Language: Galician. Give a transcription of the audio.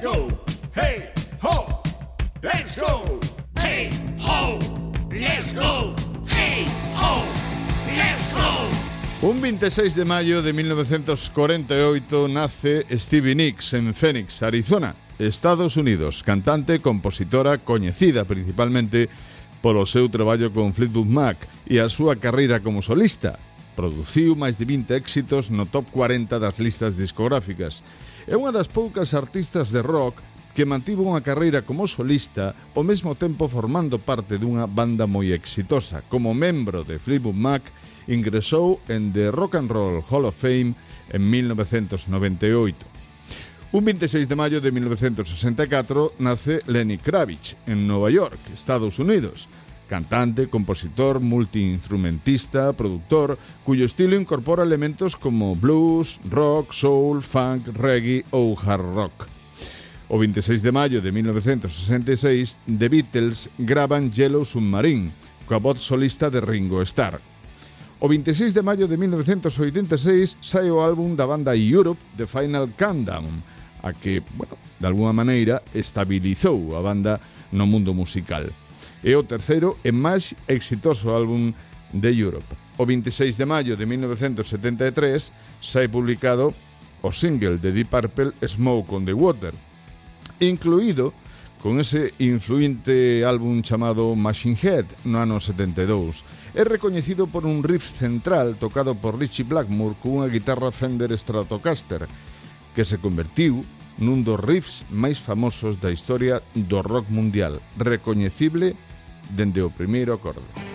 Let's go. Hey, ho. Let's go. Hey, ho. Let's go. Hey, ho. Let's go. Un 26 de maio de 1948 nace Stevie Nicks en Phoenix, Arizona, Estados Unidos, cantante, compositora, coñecida principalmente polo seu traballo con Fleetwood Mac e a súa carreira como solista. Produciu máis de 20 éxitos no top 40 das listas discográficas É unha das poucas artistas de rock que mantivo unha carreira como solista ao mesmo tempo formando parte dunha banda moi exitosa. Como membro de Fleetwood Mac, ingresou en The Rock and Roll Hall of Fame en 1998. Un 26 de maio de 1964 nace Lenny Kravitz en Nova York, Estados Unidos cantante, compositor, multiinstrumentista, productor, cuyo estilo incorpora elementos como blues, rock, soul, funk, reggae ou hard rock. O 26 de maio de 1966, The Beatles gravan Yellow Submarine, coa voz solista de Ringo Starr. O 26 de maio de 1986 sai o álbum da banda Europe The Final Countdown, a que, bueno, de alguma maneira, estabilizou a banda no mundo musical e o terceiro e máis exitoso álbum de Europe. O 26 de maio de 1973 sai publicado o single de Deep Purple Smoke on the Water, incluído con ese influinte álbum chamado Machine Head no ano 72. É recoñecido por un riff central tocado por Richie Blackmore cunha guitarra Fender Stratocaster, que se convertiu nun dos riffs máis famosos da historia do rock mundial, recoñecible dende o primeiro acorde.